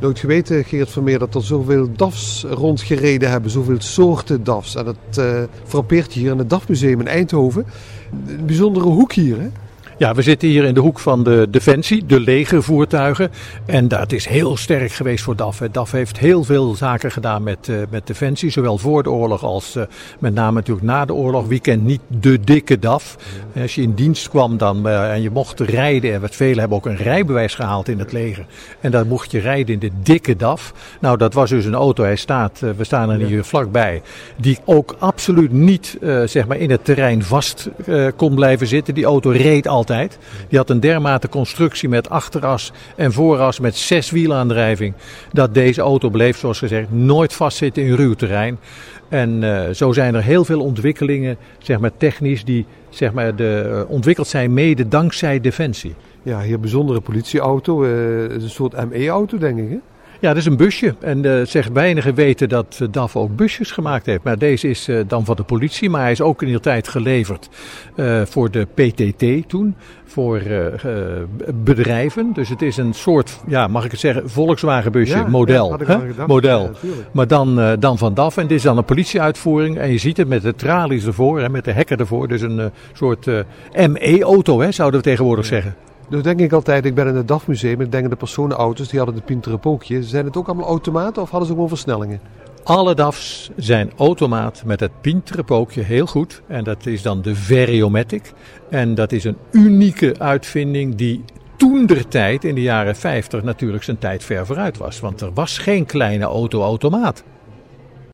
Nooit geweten, Geert Vermeer, dat er zoveel DAFs rondgereden hebben, zoveel soorten DAFs. En dat uh, frappeert hier in het DAF-museum in Eindhoven. Een bijzondere hoek hier, hè? Ja, we zitten hier in de hoek van de Defensie, de legervoertuigen. En dat is heel sterk geweest voor DAF. DAF heeft heel veel zaken gedaan met, uh, met Defensie, zowel voor de oorlog als uh, met name natuurlijk na de oorlog. Wie kent niet de dikke DAF? Als je in dienst kwam dan, uh, en je mocht rijden, en wat velen hebben ook een rijbewijs gehaald in het leger. En dan mocht je rijden in de dikke DAF. Nou, dat was dus een auto, hij staat, we staan er hier vlakbij, die ook absoluut niet zeg maar in het terrein vast kon blijven zitten. Die auto reed altijd altijd. Die had een dermate constructie met achteras en vooras met zes wielaandrijving. Dat deze auto bleef, zoals gezegd, nooit vastzitten in ruw terrein. En uh, zo zijn er heel veel ontwikkelingen, zeg maar technisch, die zeg maar, de, uh, ontwikkeld zijn mede dankzij Defensie. Ja, hier bijzondere politieauto, uh, een soort ME-auto denk ik hè? Ja, dat is een busje. En uh, zegt weinigen weten dat uh, DAF ook busjes gemaakt heeft. Maar deze is uh, dan van de politie, maar hij is ook in die tijd geleverd voor de PTT toen. Voor bedrijven. Dus het is een soort, ja, mag ik het zeggen, Volkswagen busje, ja, model. Ja, model. Ja, maar dan, dan van DAF. En dit is dan een politieuitvoering. En je ziet het met de tralies ervoor en met de hekken ervoor. Dus een soort ME-auto, zouden we tegenwoordig zeggen. Dus denk ik altijd, ik ben in het DAF-museum, ik denk aan de personenauto's, die hadden de Pinterepookje. Zijn het ook allemaal automaten of hadden ze gewoon versnellingen? Alle DAF's zijn automaat met het Pinterepookje, heel goed. En dat is dan de Variomatic. En dat is een unieke uitvinding die toen der tijd, in de jaren 50, natuurlijk zijn tijd ver vooruit was. Want er was geen kleine auto-automaat.